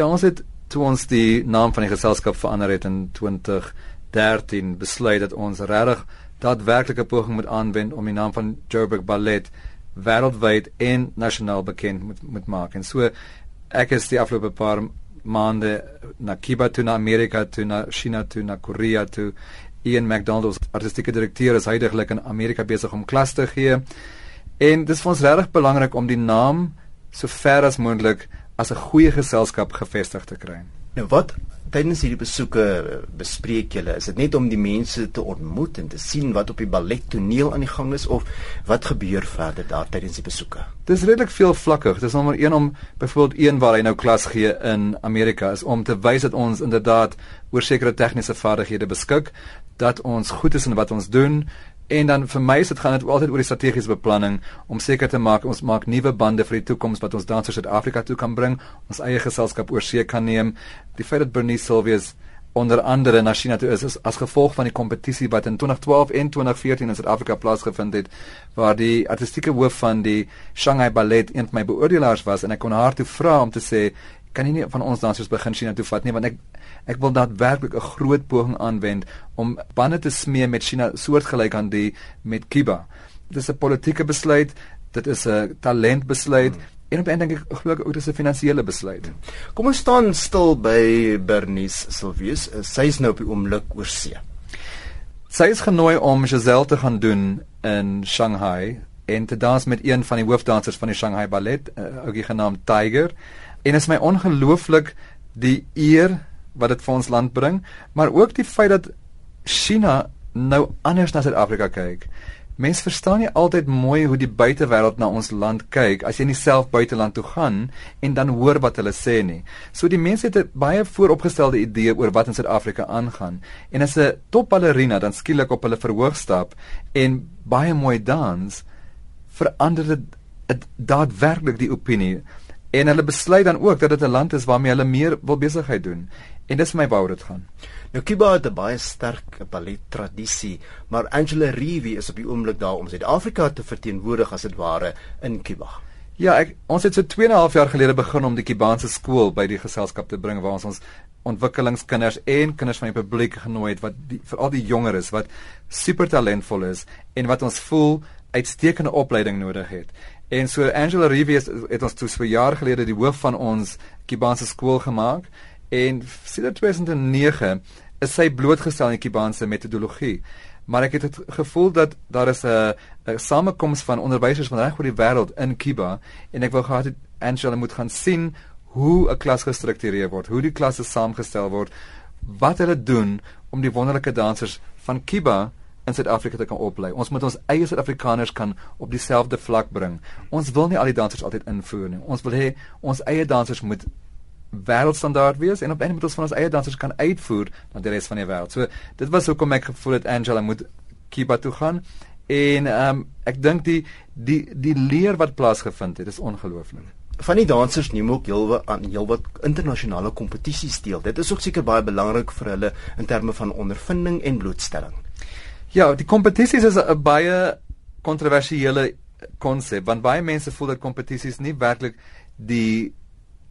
Ja, ons het toe ons die naam van die geselskap verander het in 2013 besluit dat ons regtig daadwerklike poging moet aanwend om die naam van Joburg Ballet wêreldwyd en nasionaal bekend moet moet maak. En so ek is die afgelope paar maande na Kiba toe na Amerika toe na China toe na Korea toe Ian McDonald artistieke direkteur is heidaglik in Amerika besig om klas te gee. En dit is vir ons regtig belangrik om die naam so ver as moontlik as 'n goeie geselskap gevestig te kry. Nou wat tydens hierdie besoeke bespreek julle? Is dit net om die mense te ontmoet en te sien wat op die ballettoneel aan die gang is of wat gebeur verder daar tydens die besoeke? Dis redelik veel vlakkig. Dis nommer 1 om byvoorbeeld een waar hy nou klas gee in Amerika is om te wys dat ons inderdaad oor sekere tegniese vaardighede beskik, dat ons goed is in wat ons doen En dan vir my is dit gaan dit altyd oor die strategiese beplanning om seker te maak ons maak nuwe bande vir die toekoms wat ons dansers Suid-Afrika toe kan bring, ons eie geselskap oor see kan neem. Die feit dat Bernice Silvius onder andere na China toe is, is as gevolg van die kompetisie wat in 2012 en 2014 in Suid-Afrika plaasgevind het waar die artistieke hoof van die Shanghai Ballet een van my beoordelaars was en ek kon haar toe vra om te sê kan nie van ons dansers begin China toe vat nie want ek ek wil daadwerklik 'n groot poging aanwend om bande te smee met China soortgelyk aan die met Cuba. Dit is 'n politieke besluit, dit is 'n talentbesluit hmm. En op eintlik ek glo ook dis 'n finansiële besluit. Kom ons staan stil by Bernice Silvius. Sy is nou op die oomblik oor see. Sy is genooi om Giselle te gaan doen in Shanghai en te dans met een van die hoofdansers van die Shanghai Ballet, uh, ook genaamd Tiger. En is my ongelooflik die eer wat dit vir ons land bring, maar ook die feit dat China nou anders na Suid-Afrika kyk. Mense verstaan nie altyd mooi hoe die buitewêreld na ons land kyk as jy nie self buiteland toe gaan en dan hoor wat hulle sê nie. So die mense het 'n baie vooropgestelde idee oor wat in Suid-Afrika aangaan. En as 'n topballerina dan skielik op hulle verhoog stap en baie mooi dans, verander dit daadwerklik die opinie. En hulle besluit dan ook dat dit 'n land is waarmee hulle meer wil besigheid doen. En dis my wou dit gaan. Nou Cuba het 'n baie sterk ballet tradisie, maar Angela Rivi is op die oomblik daar om Suid-Afrika te verteenwoordig as dit ware in Cuba. Ja, ek ons het so 2 en 'n half jaar gelede begin om die Kubaanse skool by die geselskap te bring waar ons ons ontwikkelingskinders en kinders van die publiek genooi het wat veral die jongeres wat super talentvol is en wat ons voel uitstekende opleiding nodig het. En so Angela Rivi het, ons toe so jaar gelede die hoof van ons Kubaanse skool gemaak En sedert 2009 is sy blootgestel aan die Kubaanse metodologie. Maar ek het het gevoel dat daar is 'n samekoms van onderwysers van reg oor die wêreld in Kuba en ek wou gehad het Angela moet gaan sien hoe 'n klas gestruktureer word, hoe die klasse saamgestel word, wat hulle doen om die wonderlike dansers van Kuba in Suid-Afrika te kan oplei. Ons moet ons eie Suid-Afrikaners kan op dieselfde vlak bring. Ons wil nie al die dansers altyd invoer nie. Ons wil hê ons eie dansers moet wêreldstandaard wees en op moet ons van ons eie dansers kan uitvoer na die res van die wêreld. So dit was hoekom ek gevoel het Angela moet Kiba toe gaan en ehm um, ek dink die die die leer wat plaasgevind het is ongelooflik. Van die dansers neem ook heelwat aan heelwat internasionale kompetisies deel. Dit is ook seker baie belangrik vir hulle in terme van ondervinding en blootstelling. Ja, die kompetisies is 'n baie kontroversiële konsep want baie mense voel dat kompetisies nie werklik die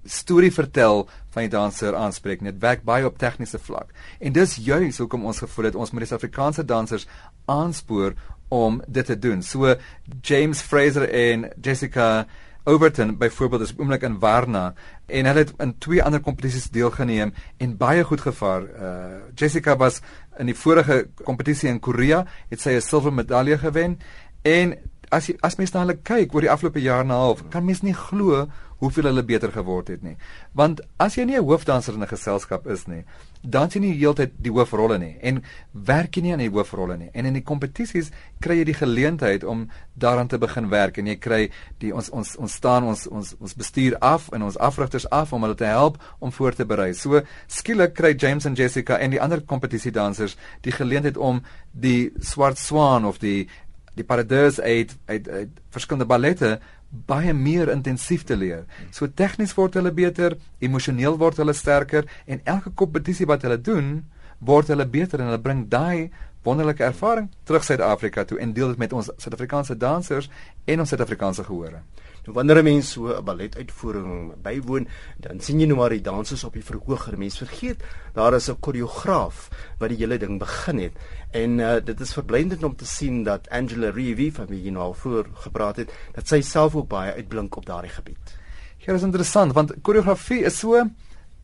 storie vertel van die danser aanspreek net werk baie op tegniese vlak. En dis juis hoekom ons gevoel het ons moet die Suid-Afrikaanse dansers aanspoor om dit te doen. So James Fraser en Jessica Overton byvoorbeeld is oomblik in Warna en hulle het in twee ander kompetisies deelgeneem en baie goed gevaar. Uh Jessica was in die vorige kompetisie in Korea, het sy 'n silwer medalje gewen en as jy as mens na hulle kyk oor die afgelope jaar en 'n half, kan mens nie glo hoeveel hulle beter geword het nie. Want as jy nie 'n hoofdanser in 'n geselskap is nie, dan sien jy heeltyd die hoofrolle nie en werk jy nie aan die hoofrolle nie. En in die kompetisies kry jy die geleentheid om daaraan te begin werk en jy kry die ons ons ons staan ons ons ons bestuur af en ons afrigters af om hulle te help om voor te berei. So skielik kry James en Jessica en die ander kompetisiedansers die geleentheid om die swart swaan of die die paradise uit uit, uit verskillende ballette baie meer intensief te leer. So tegnies word hulle beter, emosioneel word hulle sterker en elke kompetisie wat hulle doen, word hulle beter en hulle bring daai wonderlike ervaring terug Suid-Afrika toe en deel dit met ons Suid-Afrikaanse dansers en ons Suid-Afrikaanse gehore. Nou wanneer 'n mens so 'n balletuitvoering bywoon, dan sien jy nou maar die dansers op die verhoog. Mense vergeet daar is 'n koreograaf wat die hele ding begin het. En uh, dit is verblindend om te sien dat Angela Reevy van wie jy nou al voor gepraat het, dat sy self ook baie uitblink op daardie gebied. Ja, dit is interessant want koreografie is so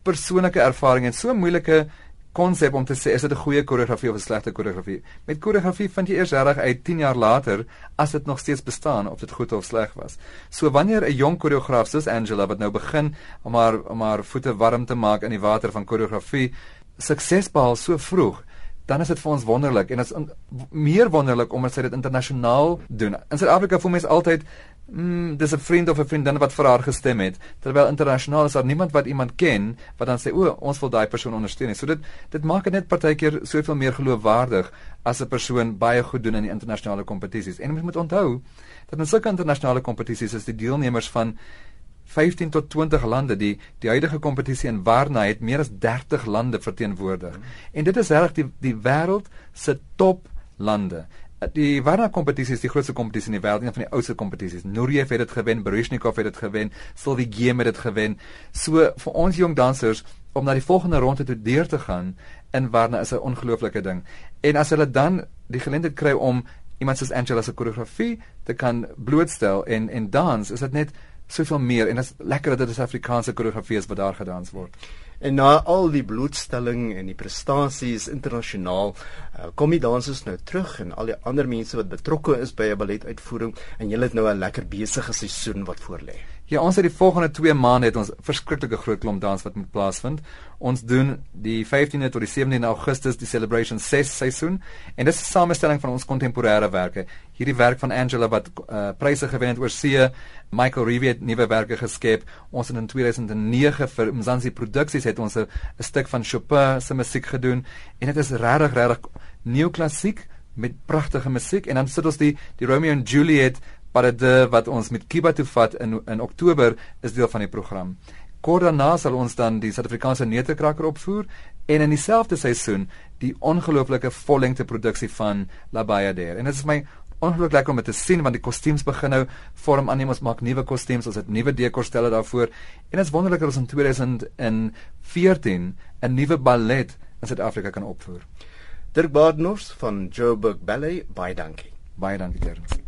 persoonlike ervaring en so moeilike konsep om te sê is dit 'n goeie koreografie of 'n slegte koreografie. Met koreografie vind jy eers reg uit 10 jaar later as dit nog steeds bestaan of dit goed of sleg was. So wanneer 'n jong koreograaf soos Angela wat nou begin om haar om haar voete warm te maak in die water van koreografie sukses behaal so vroeg, dan is dit vir ons wonderlik en dit is meer wonderlik omdat sy dit internasionaal doen. In Suid-Afrika voel mense altyd mm dis 'n vriend of 'n vriendin wat vir haar gestem het terwyl internasionaal is daar niemand wat iemand ken wat dan sê o ons wil daai persoon ondersteun. So dit dit maak dit net partykeer soveel meer geloofwaardig as 'n persoon baie goed doen in die internasionale kompetisies. En mens moet onthou dat in sulke internasionale kompetisies is die deelnemers van 15 tot 20 lande die die huidige kompetisie in Warna het meer as 30 lande verteenwoordig. Mm. En dit is reg die die wêreld se top lande. Die Warna kompetisie is die grootste kompetisie in die wêreld, een van die oudste kompetisies. Nureyev het dit gewen, Baryshnikov het dit gewen, Sylvie Game het dit gewen. So vir ons jong dansers om na die volgende ronde toe deur te gaan in Warna is 'n ongelooflike ding. En as hulle dan die geleentheid kry om iemand soos Angela se koreografie te kan blootstel en en dans, is dit net soveel meer en dit is lekker dat dit 'n Afrikaanse koreografie is wat daar gedans word. En na al die blootstelling en die prestasies internasionaal, uh, kom die dansers nou terug en al die ander mense wat betrokke is by 'n balletuitvoering en hulle het nou 'n lekker besige seisoen wat voorlê. Ja, ons het die volgende 2 maande het ons verskriklike groot klomp dans wat moet plaasvind. Ons doen die 15de tot die 17de Augustus die Celebration 6 seisoen en dis 'n samestelling van ons kontemporêre werke. Hierdie werk van Angela wat uh, pryse gewen het oor see, Michael Reeve het nuwe werke geskep. Ons het in 2009 vir Mzansi Produksies het ons 'n stuk van Chopin se musiek gedoen en dit is regtig regtig neoklassiek met pragtige musiek en dan sit ons die die Romeo and Juliet parade wat ons met Kiba toe vat in in Oktober is deel van die program. Kort daarna sal ons dan die Suid-Afrikaanse Neuterkraker opvoer en in dieselfde seisoen die ongelooflike vollengte produksie van La Bayadère. En dit is my ongelooflik lekker om dit te sien want die kostuums begin nou vorm aan. Ons maak nuwe kostuums, ons het nuwe dekorstelle daarvoor. En dit is wonderlik dat ons in 2014 'n nuwe ballet in Suid-Afrika kan opvoer. Dirk Badenhorst van Joburg Ballet, baie dankie. Baie dankie, Terence.